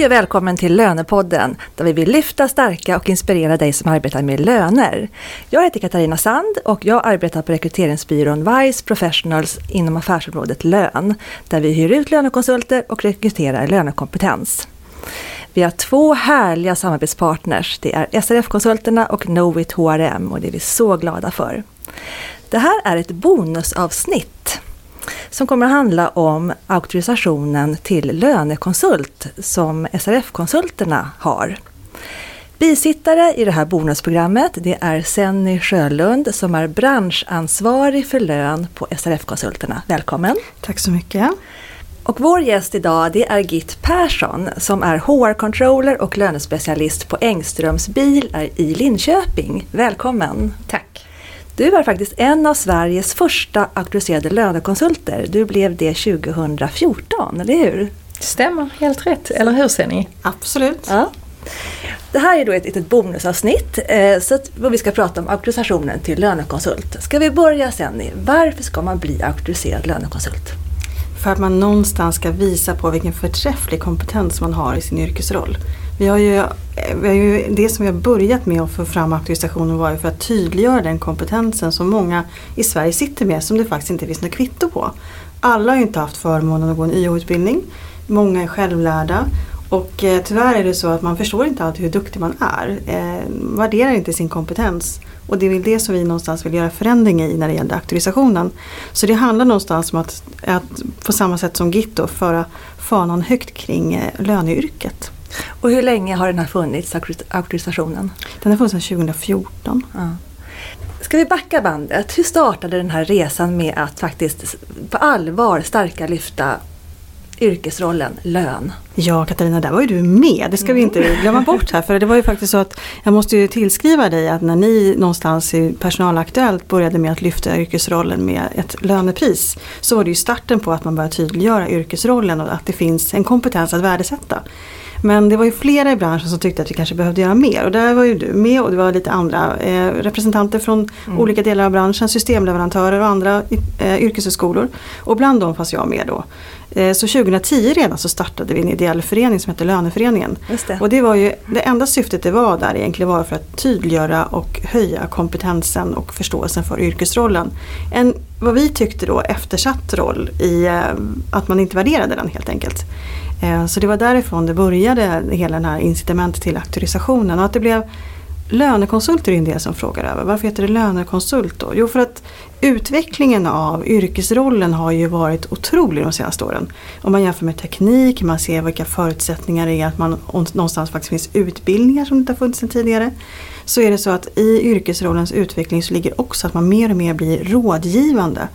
Hej och välkommen till Lönepodden där vi vill lyfta, stärka och inspirera dig som arbetar med löner. Jag heter Katarina Sand och jag arbetar på rekryteringsbyrån Vice Professionals inom affärsområdet lön där vi hyr ut lönekonsulter och rekryterar lönekompetens. Vi har två härliga samarbetspartners. Det är SRF-konsulterna och Knowit HRM och det är vi så glada för. Det här är ett bonusavsnitt som kommer att handla om auktorisationen till lönekonsult som SRF-konsulterna har. Bisittare i det här bonusprogrammet det är Senny Sjölund som är branschansvarig för lön på SRF-konsulterna. Välkommen! Tack så mycket! Och vår gäst idag det är Git Persson som är HR-controller och lönespecialist på Engströms bil i Linköping. Välkommen! Tack! Du är faktiskt en av Sveriges första auktoriserade lönekonsulter. Du blev det 2014, eller hur? Stämmer, helt rätt. Eller hur ser ni? Absolut. Ja. Det här är då ett litet bonusavsnitt eh, så att vi ska prata om auktorisationen till lönekonsult. Ska vi börja sen? Varför ska man bli auktoriserad lönekonsult? För att man någonstans ska visa på vilken förträfflig kompetens man har i sin yrkesroll. Vi har ju, vi har ju, det som vi har börjat med att få fram auktorisationen var ju för att tydliggöra den kompetensen som många i Sverige sitter med som det faktiskt inte finns något kvitto på. Alla har ju inte haft förmånen att gå en YH-utbildning. Många är självlärda och eh, tyvärr är det så att man förstår inte alltid hur duktig man är. Eh, värderar inte sin kompetens. Och det är väl det som vi någonstans vill göra förändring i när det gäller auktorisationen. Så det handlar någonstans om att, att på samma sätt som Gitto föra fanan högt kring eh, löneyrket. Och hur länge har den här funnits, auktorisationen? Den har funnits sedan 2014. Ja. Ska vi backa bandet? Hur startade den här resan med att faktiskt på allvar stärka lyfta yrkesrollen lön. Ja Katarina, där var ju du med. Det ska vi inte mm. glömma bort här. För det var ju faktiskt så att jag måste ju tillskriva dig att när ni någonstans i Personalaktuellt började med att lyfta yrkesrollen med ett lönepris. Så var det ju starten på att man började tydliggöra yrkesrollen och att det finns en kompetens att värdesätta. Men det var ju flera i branschen som tyckte att vi kanske behövde göra mer och där var ju du med och det var lite andra eh, representanter från mm. olika delar av branschen, systemleverantörer och andra eh, yrkeshögskolor. Och bland dem fanns jag med då. Eh, så 2010 redan så startade vi en ideell förening som heter Löneföreningen. Det. Och det var ju det enda syftet det var där egentligen var för att tydliggöra och höja kompetensen och förståelsen för yrkesrollen. En, vad vi tyckte då, eftersatt roll i eh, att man inte värderade den helt enkelt. Eh, så det var därifrån det började hela den här incitamentet till auktorisationen och att det blev Lönekonsulter är en del som frågar över. Varför heter det lönekonsult då? Jo, för att utvecklingen av yrkesrollen har ju varit otrolig de senaste åren. Om man jämför med teknik, man ser vilka förutsättningar det är att man någonstans faktiskt finns utbildningar som inte har funnits sedan tidigare. Så är det så att i yrkesrollens utveckling så ligger också att man mer och mer blir rådgivande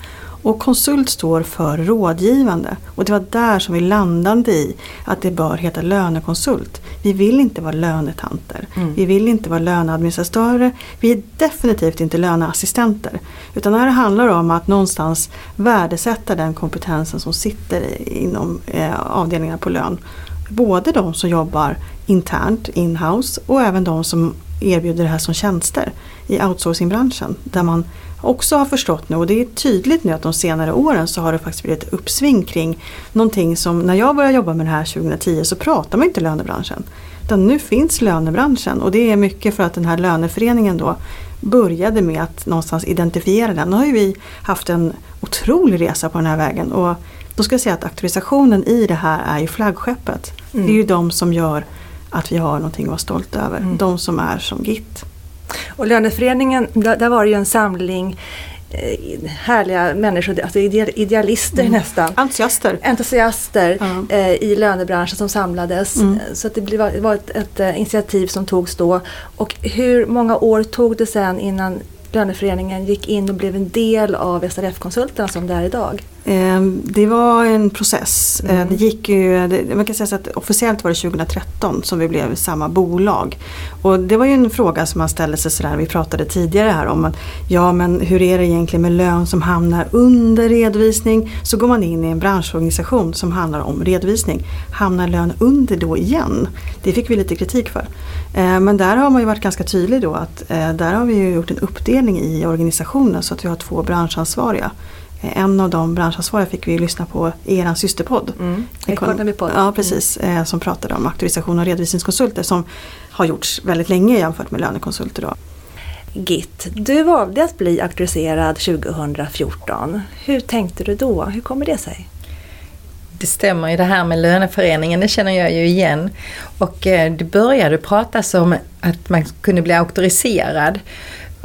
och konsult står för rådgivande. Och det var där som vi landade i att det bör heta lönekonsult. Vi vill inte vara lönetanter. Mm. Vi vill inte vara löneadministratörer. Vi är definitivt inte löneassistenter. Utan det här handlar om att någonstans värdesätta den kompetensen som sitter inom eh, avdelningar på lön. Både de som jobbar internt, inhouse och även de som erbjuder det här som tjänster i outsourcingbranschen. Där man också har förstått nu och det är tydligt nu att de senare åren så har det faktiskt blivit ett uppsving kring någonting som när jag började jobba med det här 2010 så pratade man inte lönebranschen. Utan nu finns lönebranschen och det är mycket för att den här löneföreningen då började med att någonstans identifiera den. Nu har ju vi haft en otrolig resa på den här vägen och då ska jag säga att auktorisationen i det här är ju flaggskeppet. Mm. Det är ju de som gör att vi har någonting att vara stolt över. Mm. De som är som GIT. Och löneföreningen, där, där var det ju en samling eh, härliga människor, alltså idealister mm. nästan. Entusiaster. Entusiaster mm. eh, i lönebranschen som samlades. Mm. Så det, blev, det var ett, ett, ett, initiativ som togs då. Och hur många år tog det sen innan löneföreningen gick in och blev en del av SRF-konsulterna som det är idag? Ehm, det var en process. Mm. Ehm, det gick ju, man kan säga att officiellt var det 2013 som vi blev samma bolag. Och det var ju en fråga som man ställde sig sådär, vi pratade tidigare här om att ja men hur är det egentligen med lön som hamnar under redovisning? Så går man in i en branschorganisation som handlar om redovisning. Hamnar lön under då igen? Det fick vi lite kritik för. Ehm, men där har man ju varit ganska tydlig då att eh, där har vi gjort en uppdelning i organisationen så att vi har två branschansvariga Eh, en av de branschansvariga fick vi lyssna på i er systerpodd. Mm. Ja precis, eh, som pratade om auktorisation och redovisningskonsulter som har gjorts väldigt länge jämfört med lönekonsulter. Då. Git, du valde att bli auktoriserad 2014. Hur tänkte du då? Hur kommer det sig? Det stämmer ju det här med löneföreningen, det känner jag ju igen. Och eh, det började pratas om att man kunde bli auktoriserad.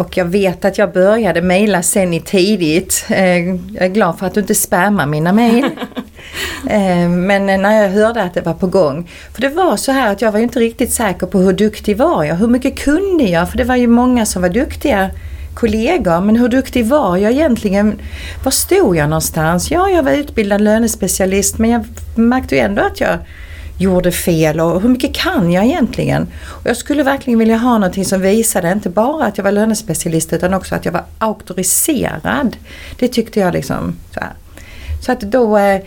Och jag vet att jag började mejla sen i tidigt. Eh, jag är glad för att du inte spammar mina mejl. Eh, men när jag hörde att det var på gång. För det var så här att jag var inte riktigt säker på hur duktig var jag. Hur mycket kunde jag? För det var ju många som var duktiga kollegor. Men hur duktig var jag egentligen? Var stod jag någonstans? Ja, jag var utbildad lönespecialist men jag märkte ju ändå att jag gjorde fel och hur mycket kan jag egentligen? Och jag skulle verkligen vilja ha någonting som visade inte bara att jag var lönespecialist utan också att jag var auktoriserad. Det tyckte jag liksom så här. Så att då eh,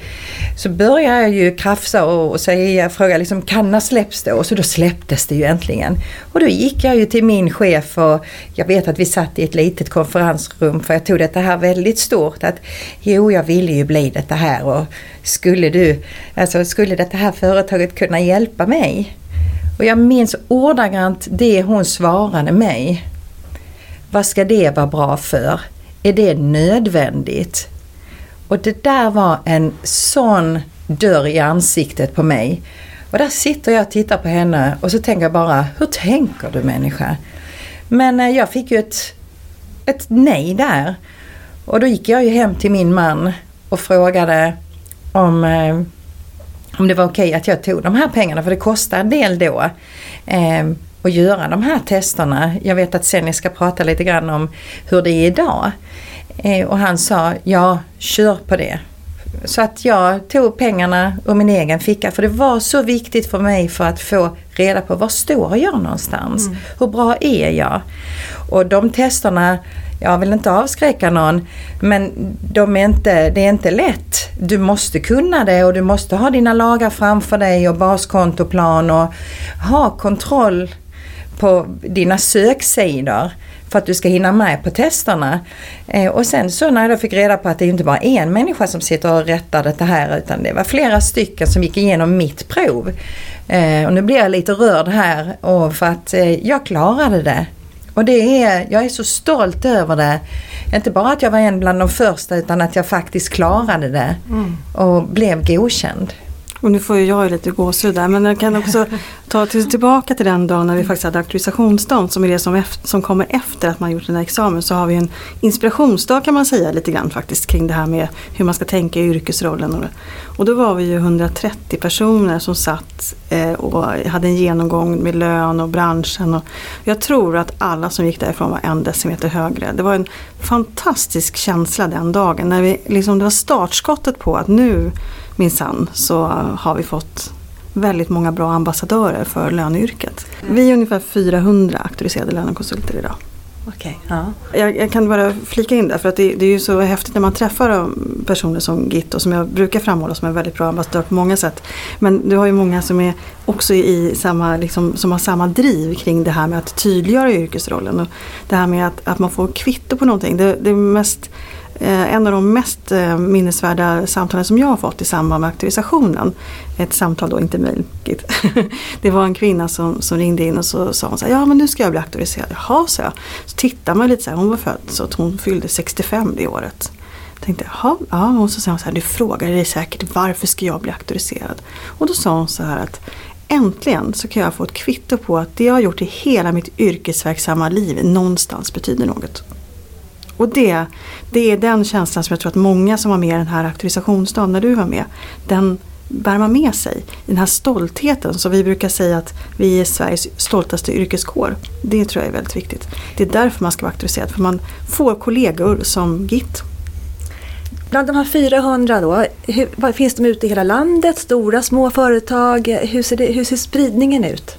så började jag ju krafsa och, och säga, fråga liksom, kan när släpps det? Och så då släpptes det ju äntligen. Och då gick jag ju till min chef och jag vet att vi satt i ett litet konferensrum för jag tog detta här väldigt stort. Att jo, jag ville ju bli detta här och skulle du, alltså skulle detta här företaget kunna hjälpa mig? Och jag minns ordagrant det hon svarade mig. Vad ska det vara bra för? Är det nödvändigt? Och det där var en sån dörr i ansiktet på mig. Och där sitter jag och tittar på henne och så tänker jag bara, hur tänker du människa? Men eh, jag fick ju ett, ett nej där. Och då gick jag ju hem till min man och frågade om, eh, om det var okej okay att jag tog de här pengarna, för det kostar en del då. Eh, att göra de här testerna. Jag vet att sen jag ska prata lite grann om hur det är idag. Eh, och han sa, ja kör på det. Så att jag tog pengarna ur min egen ficka för det var så viktigt för mig för att få reda på var står jag någonstans? Mm. Hur bra är jag? Och de testerna, jag vill inte avskräcka någon, men de är inte, det är inte lätt. Du måste kunna det och du måste ha dina lagar framför dig och baskontoplan och ha kontroll på dina söksidor för att du ska hinna med på testerna. Eh, och sen så när jag då fick reda på att det inte bara är en människa som sitter och rättar det här utan det var flera stycken som gick igenom mitt prov. Eh, och nu blir jag lite rörd här för att eh, jag klarade det. Och det är, jag är så stolt över det. Inte bara att jag var en bland de första utan att jag faktiskt klarade det mm. och blev godkänd. Och nu får ju jag lite gåshud där men jag kan också ta till, tillbaka till den dagen när vi faktiskt hade auktorisationsdagen som är det som, efter, som kommer efter att man gjort den här examen. Så har vi en inspirationsdag kan man säga lite grann faktiskt kring det här med hur man ska tänka i yrkesrollen. Och, och då var vi ju 130 personer som satt eh, och hade en genomgång med lön och branschen. Och jag tror att alla som gick därifrån var en decimeter högre. Det var en fantastisk känsla den dagen när vi, liksom, det var startskottet på att nu minsann så har vi fått väldigt många bra ambassadörer för löneyrket. Vi är ungefär 400 auktoriserade lönekonsulter idag. Okay, ja. jag, jag, kan bara flika in där för att det, det, är ju så häftigt när man träffar personer som Git och som jag brukar framhålla som en väldigt bra ambassadör på många sätt. Men du har ju många som är också i samma, liksom, som har samma driv kring det här med att tydliggöra yrkesrollen. Och det här med att, att man får kvitto på någonting. Det, det mest Eh, en av de mest eh, minnesvärda samtalen som jag har fått i samband med auktorisationen, ett samtal då, inte mejl, det var en kvinna som, som ringde in och så sa hon så här, ja men nu ska jag bli auktoriserad. Jaha, sa jag. Så tittar man lite så här, hon var född så att hon fyllde 65 det året. Tänkte, jaha, ja, och så sa hon så här, du frågar dig säkert varför ska jag bli auktoriserad? Och då sa hon så här att äntligen så kan jag få ett kvitto på att det jag har gjort i hela mitt yrkesverksamma liv någonstans betyder något. Och det, det är den känslan som jag tror att många som var med i den här auktorisationsdagen när du var med, den bär man med sig. Den här stoltheten, som vi brukar säga att vi är Sveriges stoltaste yrkeskår. Det tror jag är väldigt viktigt. Det är därför man ska vara auktoriserad, för man får kollegor som GIT. Bland de här 400 då, hur, finns de ute i hela landet? Stora, små företag? Hur ser, det, hur ser spridningen ut?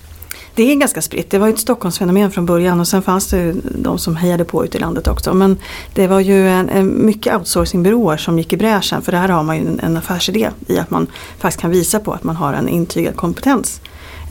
Det är ganska spritt. Det var ju ett Stockholmsfenomen från början och sen fanns det ju de som hejade på ute i landet också. Men det var ju en, en mycket outsourcingbyråer som gick i bräschen för där har man ju en, en affärsidé i att man faktiskt kan visa på att man har en intygad kompetens.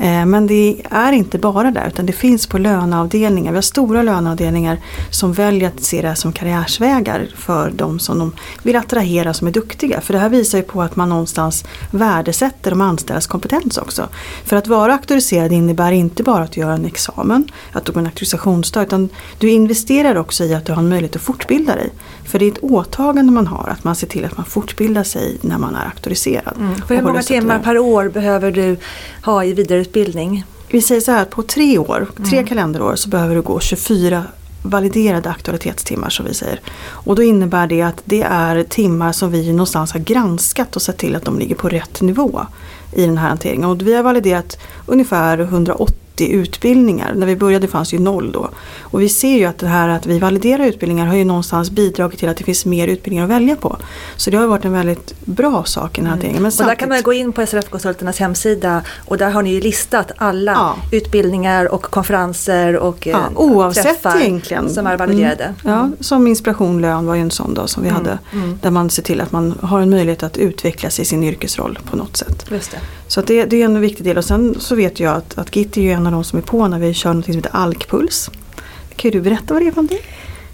Eh, men det är inte bara där utan det finns på löneavdelningar. Vi har stora löneavdelningar som väljer att se det här som karriärsvägar för de som de vill attrahera som är duktiga. För det här visar ju på att man någonstans värdesätter de anställdas kompetens också. För att vara auktoriserad innebär inte bara att göra en examen, att du går en auktorisationsdag, utan du investerar också i att du har en möjlighet att fortbilda dig. För det är ett åtagande man har, att man ser till att man fortbildar sig när man är auktoriserad. Mm. Hur många timmar per år behöver du ha i vidareutbildning? Vi säger så här att på tre år, tre mm. kalenderår så behöver du gå 24 validerade aktualitetstimmar som vi säger. Och då innebär det att det är timmar som vi någonstans har granskat och sett till att de ligger på rätt nivå i den här hanteringen. Och vi har validerat ungefär 180 80 utbildningar. När vi började fanns ju noll då. Och vi ser ju att det här att vi validerar utbildningar har ju någonstans bidragit till att det finns mer utbildningar att välja på. Så det har varit en väldigt bra sak i den här mm. Men och där kan man gå in på SRF-konsulternas hemsida och där har ni ju listat alla ja. utbildningar och konferenser och ja, eh, oavsett egentligen. som är validerade. Mm. Ja, som Inspiration Lön var ju en sån dag som vi mm. hade. Mm. Där man ser till att man har en möjlighet att utvecklas i sin yrkesroll på något sätt. Just det. Så det, det, är en viktig del och sen så vet jag att, att Git är ju en av de som är på när vi kör något som heter alkpuls. Kan du berätta vad det är för någonting?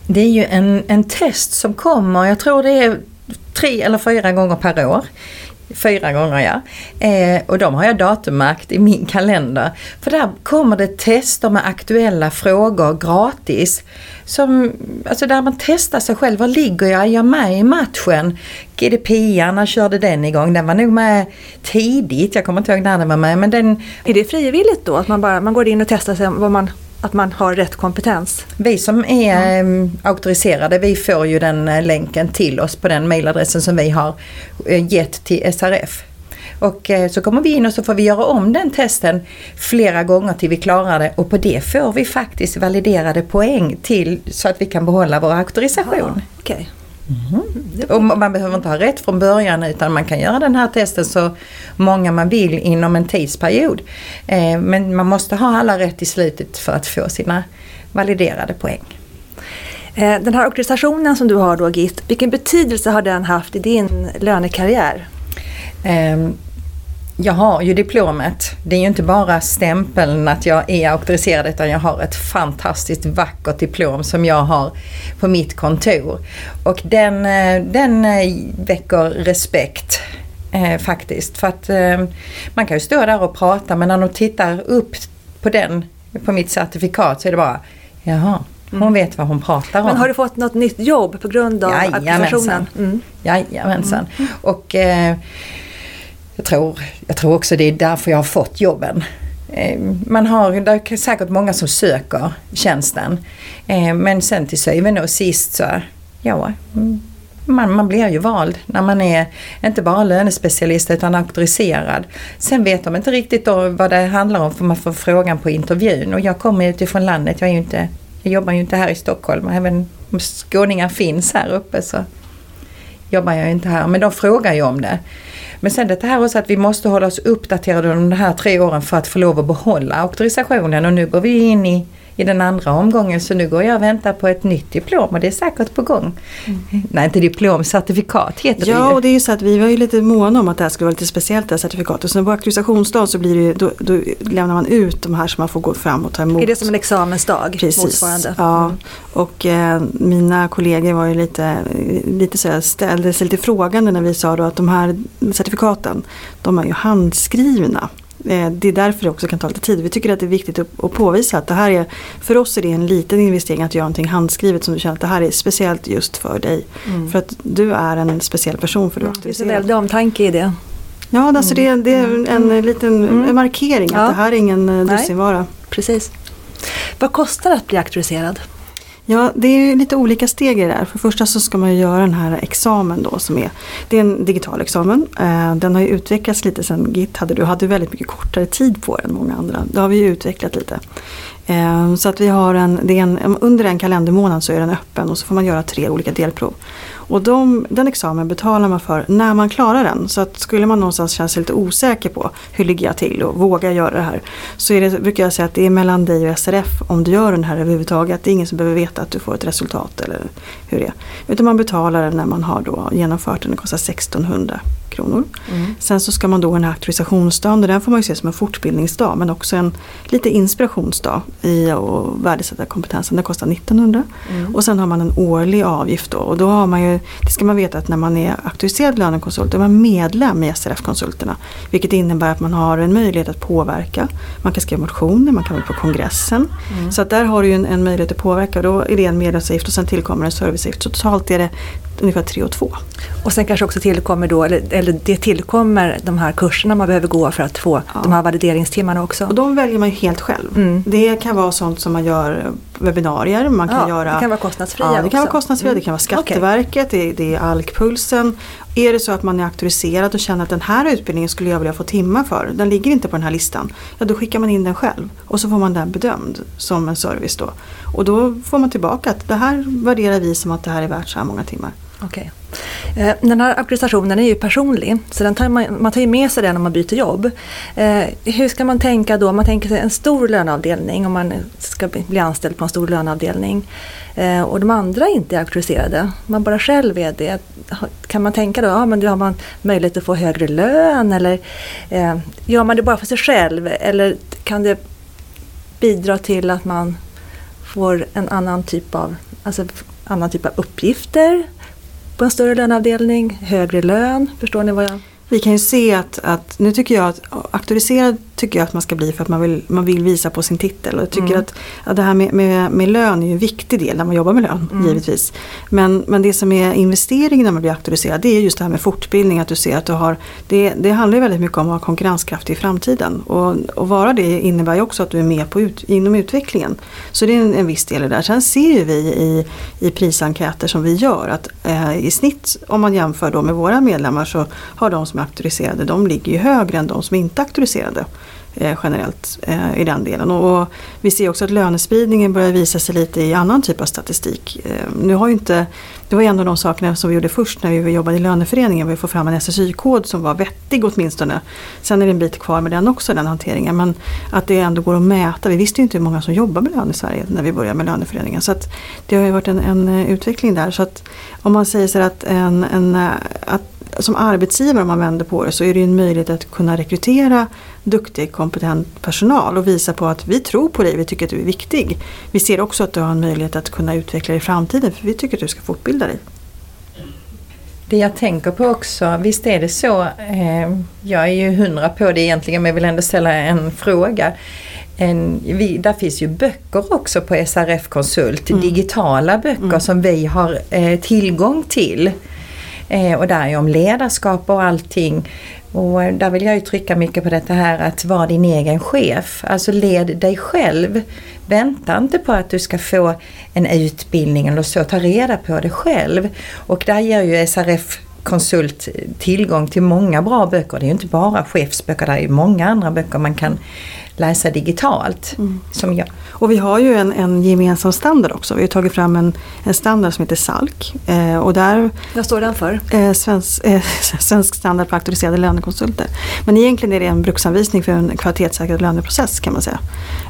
Det är ju en, en test som kommer, jag tror det är tre eller fyra gånger per år. Fyra gånger ja. Eh, och de har jag datummärkt i min kalender. För där kommer det tester med aktuella frågor gratis. Som, alltså där man testar sig själv. Var ligger jag? Är jag med i matchen? GDPR, när körde den igång? Den var nog med tidigt. Jag kommer inte ihåg när den var med. Men den... Är det frivilligt då? Att man, bara, man går in och testar sig vad man att man har rätt kompetens? Vi som är mm. auktoriserade, vi får ju den eh, länken till oss på den mailadressen som vi har eh, gett till SRF. Och eh, så kommer vi in och så får vi göra om den testen flera gånger till vi klarar det och på det får vi faktiskt validerade poäng till så att vi kan behålla vår auktorisation. Aha, okay. Mm. Och man behöver inte ha rätt från början utan man kan göra den här testen så många man vill inom en tidsperiod. Eh, men man måste ha alla rätt i slutet för att få sina validerade poäng. Eh, den här auktorisationen som du har då Git, vilken betydelse har den haft i din lönekarriär? Jag har ju diplomet. Det är ju inte bara stämpeln att jag är auktoriserad utan jag har ett fantastiskt vackert diplom som jag har på mitt kontor. Och den, eh, den eh, väcker respekt eh, faktiskt. För att eh, man kan ju stå där och prata men när de tittar upp på den, på mitt certifikat så är det bara jaha, hon mm. vet vad hon pratar om. Men har du fått något nytt jobb på grund av auktorisationen? Mm. Jajamensan. Mm. Och, eh, jag tror, jag tror också det är därför jag har fått jobben. Ehm, man har, det är säkert många som söker tjänsten. Ehm, men sen till syvende och sist så, ja, mm, man, man blir ju vald när man är inte bara lönespecialist utan auktoriserad. Sen vet de inte riktigt då vad det handlar om för man får frågan på intervjun och jag kommer utifrån landet. Jag, är ju inte, jag jobbar ju inte här i Stockholm. Även om skåningar finns här uppe så jobbar jag inte här. Men de frågar ju om det. Men sen det här också att vi måste hålla oss uppdaterade de här tre åren för att få lov att behålla auktorisationen och nu går vi in i i den andra omgången så nu går jag och väntar på ett nytt diplom och det är säkert på gång. Mm. Nej inte diplom, certifikat heter ja, det Ja och det är ju så att vi var ju lite måna om att det här skulle vara lite speciellt det här certifikatet. Och sen på auktorisationsdagen så blir det ju, då, då, lämnar man ut de här som man får gå fram och ta emot. Är det som en examensdag? Precis. Motsvarande? Ja. Mm. Och eh, mina kollegor var ju lite, lite så här, ställde sig lite frågande när vi sa då att de här certifikaten de är ju handskrivna. Eh, det är därför det också kan ta lite tid. Vi tycker att det är viktigt att påvisa att det här är, för oss är det en liten investering att göra någonting handskrivet som du känner att det här är speciellt just för dig. Mm. För att du är en speciell person för du mm, Det finns en väldig omtanke i det. Ja, alltså det, det är en mm. liten mm. markering att ja. det här är ingen eh, dussinvara. Precis. Vad kostar det att bli auktoriserad? Ja, det är lite olika steg i det här. För det första så ska man ju göra den här examen då som är, det är en digital examen. Eh, den har ju utvecklats lite sen Git hade, du hade väldigt mycket kortare tid på den än många andra. Det har vi ju utvecklat lite. Ehm, så att vi har en, det är en, under en kalendermånad så är den öppen och så får man göra tre olika delprov. Och de, den examen betalar man för när man klarar den. Så att skulle man någonstans känna sig lite osäker på hur ligger jag till och vågar göra det här. Så är det, brukar jag säga att det är mellan dig och SRF om du gör den här överhuvudtaget. Det är ingen som behöver veta att du får ett resultat eller hur det är. Utan man betalar den när man har då genomfört den. Det kostar 1600 kronor. Mm. Sen så ska man då ha en auktorisationsdag och den får man ju se som en fortbildningsdag men också en lite inspirationsdag i att värdesätta kompetensen. Den kostar 1900 mm. och sen har man en årlig avgift då och då har man ju, det ska man veta att när man är auktoriserad lönekonsult då är man medlem i SRF-konsulterna. Vilket innebär att man har en möjlighet att påverka. Man kan skriva motioner, man kan vara på kongressen. Mm. Så att där har du ju en, en möjlighet att påverka. Då är det en medlemsavgift och sen tillkommer en serviceavgift. Så totalt är det ungefär 3 och 2. Och sen kanske också tillkommer då, eller, eller det tillkommer de här kurserna man behöver gå för att få ja. de här valideringstimmarna också. Och de väljer man ju helt själv. Mm. Det kan vara sånt som man gör webbinarier, man kan ja, göra... Det kan vara kostnadsfria ja, det också. kan vara kostnadsfria, mm. det kan vara Skatteverket, okay. det, det är Alkpulsen. Är det så att man är auktoriserad och känner att den här utbildningen skulle jag vilja få timmar för, den ligger inte på den här listan. Ja då skickar man in den själv och så får man den bedömd som en service då. Och då får man tillbaka att det här värderar vi som att det här är värt så här många timmar. Okej. Okay. Den här auktorisationen är ju personlig, så den tar man, man tar ju med sig den när man byter jobb. Eh, hur ska man tänka då? Man tänker sig en stor löneavdelning, om man ska bli anställd på en stor löneavdelning. Eh, och de andra inte är auktoriserade, man bara själv är det. Kan man tänka då, ja men då har man möjlighet att få högre lön eller gör man det bara för sig själv? Eller kan det bidra till att man får en annan typ av, alltså, annan typ av uppgifter på en större löneavdelning, högre lön. Förstår ni vad jag vi kan ju se att, att nu tycker jag att auktoriserad tycker jag att man ska bli för att man vill, man vill visa på sin titel. Och jag tycker mm. att, att det här med, med, med, lön är ju en viktig del när man jobbar med lön, mm. givetvis. Men, men det som är investering när man blir auktoriserad det är just det här med fortbildning. Att du ser att du har, det, det handlar ju väldigt mycket om att vara konkurrenskraftig i framtiden. Och, och vara det innebär ju också att du är med på ut, inom utvecklingen. Så det är en, en viss del i det där. Sen ser ju vi i, i prisenkäter som vi gör att eh, i snitt om man jämför då med våra medlemmar så har de som är auktoriserade de ligger ju högre än de som inte är auktoriserade Eh, generellt eh, i den delen. Och, vi ser också att lönespridningen börjar visa sig lite i annan typ av statistik. Eh, nu har inte, det var en av de sakerna som vi gjorde först när vi jobbade i löneföreningen. Vi får fram en SSY-kod som var vettig åtminstone. Sen är det en bit kvar med den också, den hanteringen. Men att det ändå går att mäta. Vi visste ju inte hur många som jobbar med lön i Sverige när vi började med löneföreningen. Så att det har ju varit en, en utveckling där. Så att om man säger så att, en, en, att som arbetsgivare om man vänder på det så är det en möjlighet att kunna rekrytera duktig kompetent personal och visa på att vi tror på dig, vi tycker att du är viktig. Vi ser också att du har en möjlighet att kunna utveckla dig i framtiden för vi tycker att du ska fortbilda dig. Det jag tänker på också, visst är det så, eh, jag är ju hundra på det egentligen men jag vill ändå ställa en fråga. En, vi, där finns ju böcker också på SRF Konsult, mm. digitala böcker mm. som vi har eh, tillgång till. Eh, och där är om ledarskap och allting. Och där vill jag ju trycka mycket på detta här att vara din egen chef. Alltså led dig själv. Vänta inte på att du ska få en utbildning eller så, ta reda på det själv. Och där ger ju SRF konsult tillgång till många bra böcker. Det är ju inte bara chefsböcker, det är ju många andra böcker man kan läsa digitalt. Mm. Som jag. Och vi har ju en, en gemensam standard också. Vi har tagit fram en, en standard som heter SALK. Eh, och där, Vad står den för? Eh, svensk, eh, svensk standard för auktoriserade lönekonsulter. Men egentligen är det en bruksanvisning för en kvalitetssäkrad löneprocess kan man säga.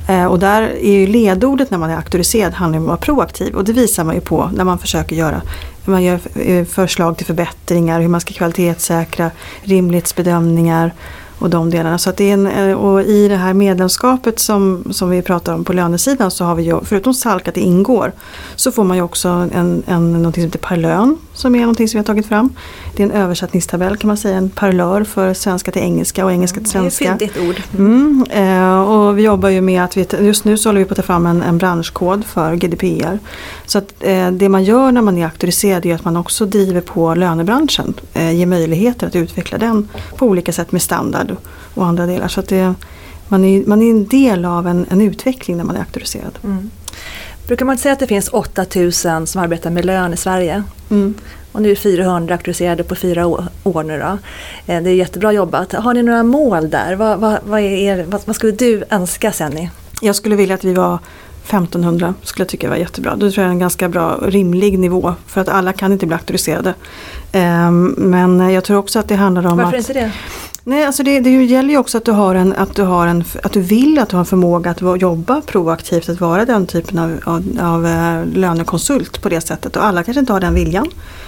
Eh, och där är ju ledordet när man är auktoriserad handlar om att vara proaktiv. Och det visar man ju på när man försöker göra man gör eh, förslag till förbättringar, hur man ska kvalitetssäkra rimlighetsbedömningar och de delarna. Så att det är en, eh, och i det här medlemskapet som, som vi pratar om på lönesidan så har vi ju, förutom SALK att det ingår, så får man ju också en, en, någonting som heter parlön som är någonting som vi har tagit fram. Det är en översättningstabell kan man säga, en parlör för svenska till engelska och engelska till svenska. Det är ett ord. Mm, eh, och vi jobbar ju med att vi, just nu så håller vi på att ta fram en, en branschkod för GDPR. Så att eh, det man gör när man är auktoriserad är att man också driver på lönebranschen, eh, ger möjligheter att utveckla den på olika sätt med standard och, och andra delar. Så att det, man, är, man är en del av en, en utveckling när man är auktoriserad. Mm. Brukar man säga att det finns 8000 som arbetar med lön i Sverige? Mm. Och nu är 400 auktoriserade på fyra år nu då. Eh, det är jättebra jobbat. Har ni några mål där? Vad, vad, vad, är, vad, skulle du önska Senni? Jag skulle vilja att vi var 1500 skulle jag tycka var jättebra. Då tror jag är en ganska bra rimlig nivå för att alla kan inte bli auktoriserade. Ehm, men jag tror också att det handlar om Varför att... inte det? Nej, alltså det, det gäller ju också att du, har en, att, du har en, att du vill att du har en förmåga att jobba proaktivt, att vara den typen av, av, av eh, lönekonsult på det sättet. Och alla kanske inte har den viljan.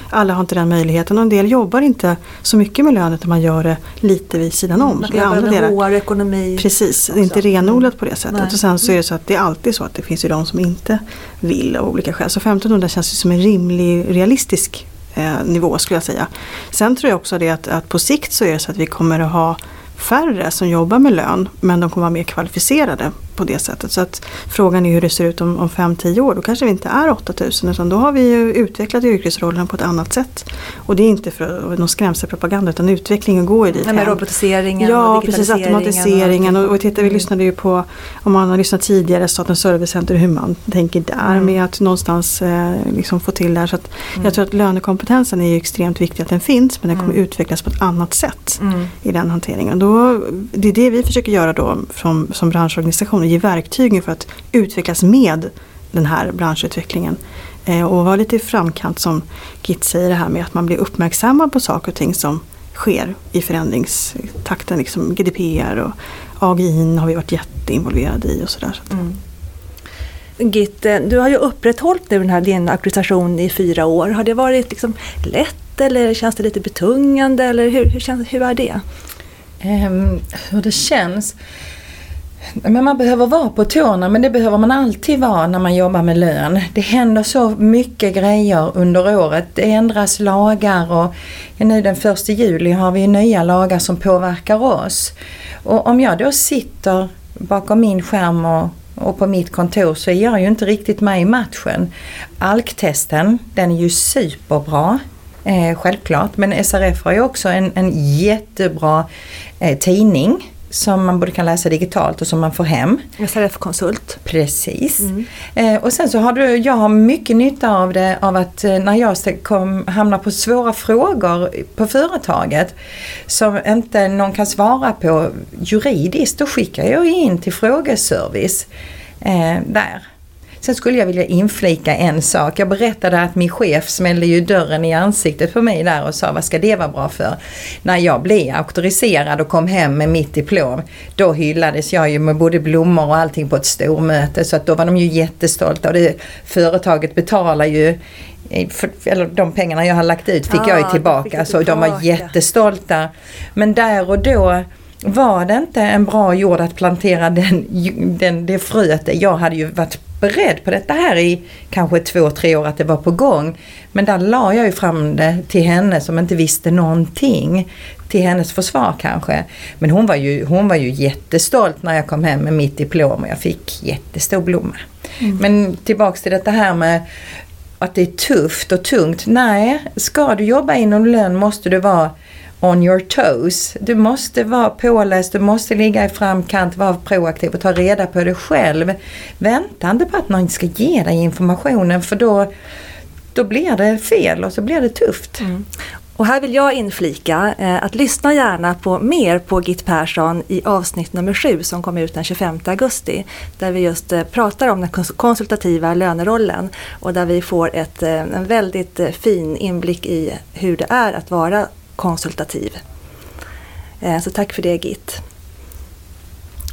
Alla har inte den möjligheten och en del jobbar inte så mycket med lön utan man gör det lite vid sidan om. Man kan jobba med HR, ekonomi. Precis, det är inte renodlat på det sättet. Nej. Och sen så är det så att det är alltid så att det finns ju de som inte vill av olika skäl. Så 1500 känns ju som en rimlig, realistisk eh, nivå skulle jag säga. Sen tror jag också det att, att på sikt så är det så att vi kommer att ha färre som jobbar med lön men de kommer vara mer kvalificerade på det sättet. Så att frågan är hur det ser ut om, om 5-10 år. Då kanske vi inte är 8000 utan då har vi ju utvecklat yrkesrollen på ett annat sätt. Och det är inte för någon skrämselpropaganda utan utvecklingen går ju dit. med robotiseringen Ja och precis automatiseringen. Och, och, och titta, vi mm. lyssnade ju på, om man har lyssnat tidigare, Statens servicecenter hur man tänker där mm. med att någonstans eh, liksom få till det här. Så att mm. Jag tror att lönekompetensen är ju extremt viktig att den finns men den kommer mm. utvecklas på ett annat sätt mm. i den hanteringen. Då, det är det vi försöker göra då som, som branschorganisation ge verktygen för att utvecklas med den här branschutvecklingen. Eh, och vara lite i framkant som Git säger det här med att man blir uppmärksammad på saker och ting som sker i förändringstakten. Liksom GDPR och AGI har vi varit jätteinvolverade i och sådär. Mm. Git, eh, du har ju upprätthållit nu den här din auktorisation i fyra år. Har det varit liksom lätt eller känns det lite betungande? Eller hur, hur, känns, hur är det? Um, hur det känns? Men man behöver vara på tårna men det behöver man alltid vara när man jobbar med lön. Det händer så mycket grejer under året. Det ändras lagar och nu den 1 juli har vi nya lagar som påverkar oss. Och om jag då sitter bakom min skärm och, och på mitt kontor så är jag ju inte riktigt med i matchen. ALK-testen, den är ju superbra. Eh, självklart, men SRF har ju också en, en jättebra eh, tidning som man både kan läsa digitalt och som man får hem. SRF-konsult. Precis. Mm. Eh, och sen så har du, jag har mycket nytta av det av att eh, när jag kom, hamnar på svåra frågor på företaget som inte någon kan svara på juridiskt, då skickar jag in till frågeservice eh, där. Sen skulle jag vilja inflika en sak. Jag berättade att min chef smällde ju dörren i ansiktet på mig där och sa vad ska det vara bra för? När jag blev auktoriserad och kom hem med mitt diplom då hyllades jag ju med både blommor och allting på ett stormöte så att då var de ju jättestolta och det, företaget betalar ju för, eller de pengarna jag har lagt ut fick ah, jag ju tillbaka så de var jättestolta. Men där och då var det inte en bra jord att plantera den, den, det fröet. Jag hade ju varit beredd på detta här i kanske två, tre år att det var på gång. Men där la jag ju fram det till henne som inte visste någonting. Till hennes försvar kanske. Men hon var ju, hon var ju jättestolt när jag kom hem med mitt diplom och jag fick jättestor blomma. Mm. Men tillbaks till detta här med att det är tufft och tungt. Nej, ska du jobba inom lön måste du vara on your toes. Du måste vara påläst, du måste ligga i framkant, vara proaktiv och ta reda på det själv. Vänta inte på att någon ska ge dig informationen för då, då blir det fel och så blir det tufft. Mm. Och här vill jag inflika eh, att lyssna gärna på mer på Git Persson i avsnitt nummer 7 som kom ut den 25 augusti. Där vi just eh, pratar om den konsultativa lönerollen och där vi får ett, eh, en väldigt eh, fin inblick i hur det är att vara konsultativ. Eh, så tack för det Git.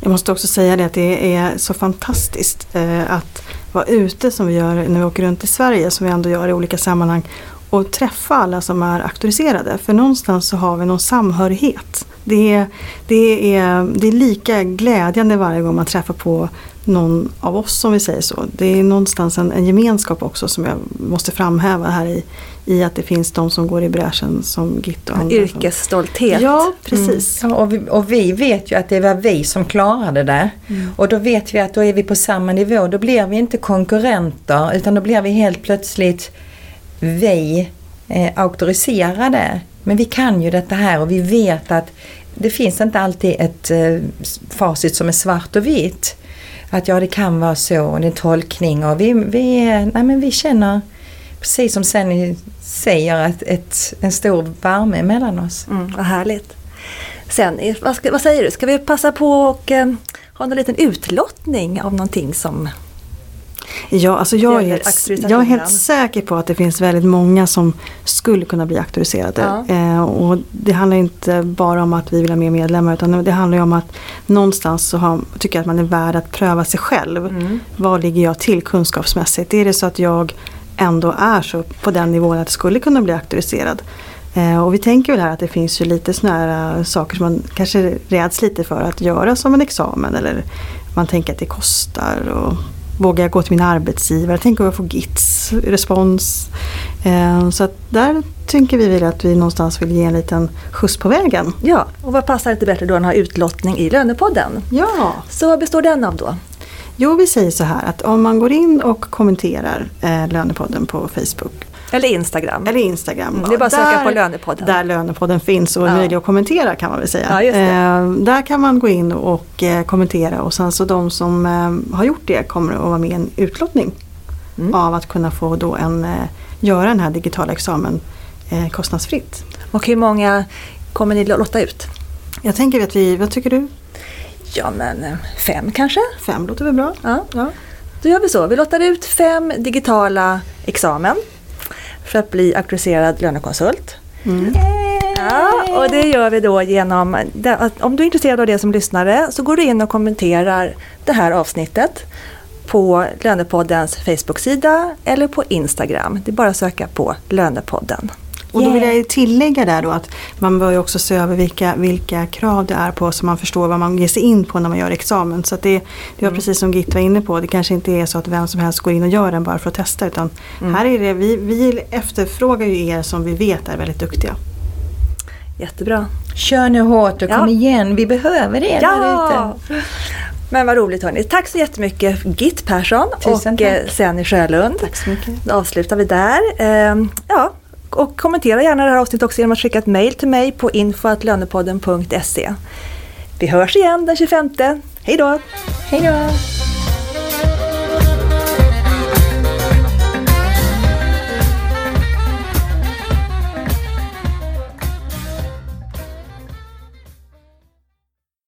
Jag måste också säga det att det är så fantastiskt eh, att vara ute som vi gör när vi åker runt i Sverige, som vi ändå gör i olika sammanhang och träffa alla som är auktoriserade. För någonstans så har vi någon samhörighet. Det är, det är, det är lika glädjande varje gång man träffar på någon av oss som vi säger så. Det är någonstans en, en gemenskap också som jag måste framhäva här i, i att det finns de som går i bräschen som Git och andra. Yrkesstolthet. Ja, precis. Mm. Ja, och, vi, och, vi, vet ju att det var vi som klarade det. Mm. Och då vet vi att då är vi på samma nivå. Då blir vi inte konkurrenter utan då blir vi helt plötsligt vi eh, auktoriserade. Men vi kan ju detta här och vi vet att det finns inte alltid ett eh, facit som är svart och vitt. Att ja, det kan vara så, och det är en tolkning och vi, vi, eh, nej, men vi känner precis som Senny säger, att ett, en stor värme mellan oss. Mm, vad härligt. Sen, vad, ska, vad säger du, ska vi passa på och eh, ha en liten utlottning av någonting som Ja, alltså jag, är jag är helt säker på att det finns väldigt många som skulle kunna bli auktoriserade. Ja. Eh, och det handlar inte bara om att vi vill ha mer medlemmar utan det handlar om att någonstans så har, tycker jag att man är värd att pröva sig själv. Mm. Vad ligger jag till kunskapsmässigt? Är det så att jag ändå är så på den nivån att jag skulle kunna bli auktoriserad? Eh, och vi tänker väl här att det finns ju lite sådana här eh, saker som man kanske räds lite för att göra som en examen. Eller man tänker att det kostar. Och vågar jag gå till min arbetsgivare? Tänk om jag får GITS respons? Eh, så att där tänker vi väl att vi någonstans vill ge en liten skjuts på vägen. Ja, och vad passar inte bättre då än att ha utlottning i Lönepodden? Ja, Så vad består den av då? jo vi säger så här att om man går in och kommenterar eh, Lönepodden på Facebook Eller Instagram? Eller Instagram. Mm, det är bara att söka på Lönepodden. Där Lönepodden finns och är Ja. att kommentera kan man väl säga. Ja. Eh, där kan man gå in och eh, kommentera och sen så de som eh, har gjort det kommer att vara med i en utlottning. Mm. Av att kunna få då en, eh, göra den här digitala examen eh, kostnadsfritt. Och hur många kommer ni lotta ut? Jag tänker att vi, vad tycker du? Ja men eh, fem kanske? Fem låter väl bra? Ja. Ja. Då gör vi så. Vi lottar ut fem digitala examen för att bli auktoriserad lönekonsult. Mm. Ja, och det gör vi då genom, att om du är intresserad av det som lyssnare så går du in och kommenterar det här avsnittet på Lönepoddens Facebook-sida eller på Instagram. Det är bara att söka på Lönepodden. Och då Yeah. vill jag tillägga där då att man bör ju också se över vilka, vilka krav det är på så man förstår vad man ger sig in på när man gör examen. Så att det, det var precis som Git var inne på, det kanske inte är så att vem som helst går in och gör den bara för att testa utan här är det, vi, vi efterfrågar ju er som vi vet är väldigt duktiga. Jättebra. Kör nu hårt och Ja. kom igen, vi behöver er där Ja! ute. Men vad roligt hörni. Tack så jättemycket Git Persson Tusen och tack. eh, Senny Sjölund. Tack så mycket. Då avslutar vi där. Ehm, ja, och kommentera gärna det här avsnittet också genom att skicka ett mejl till mig på info.lönepodden.se. Vi hörs igen den 25. Hej då! Hej då!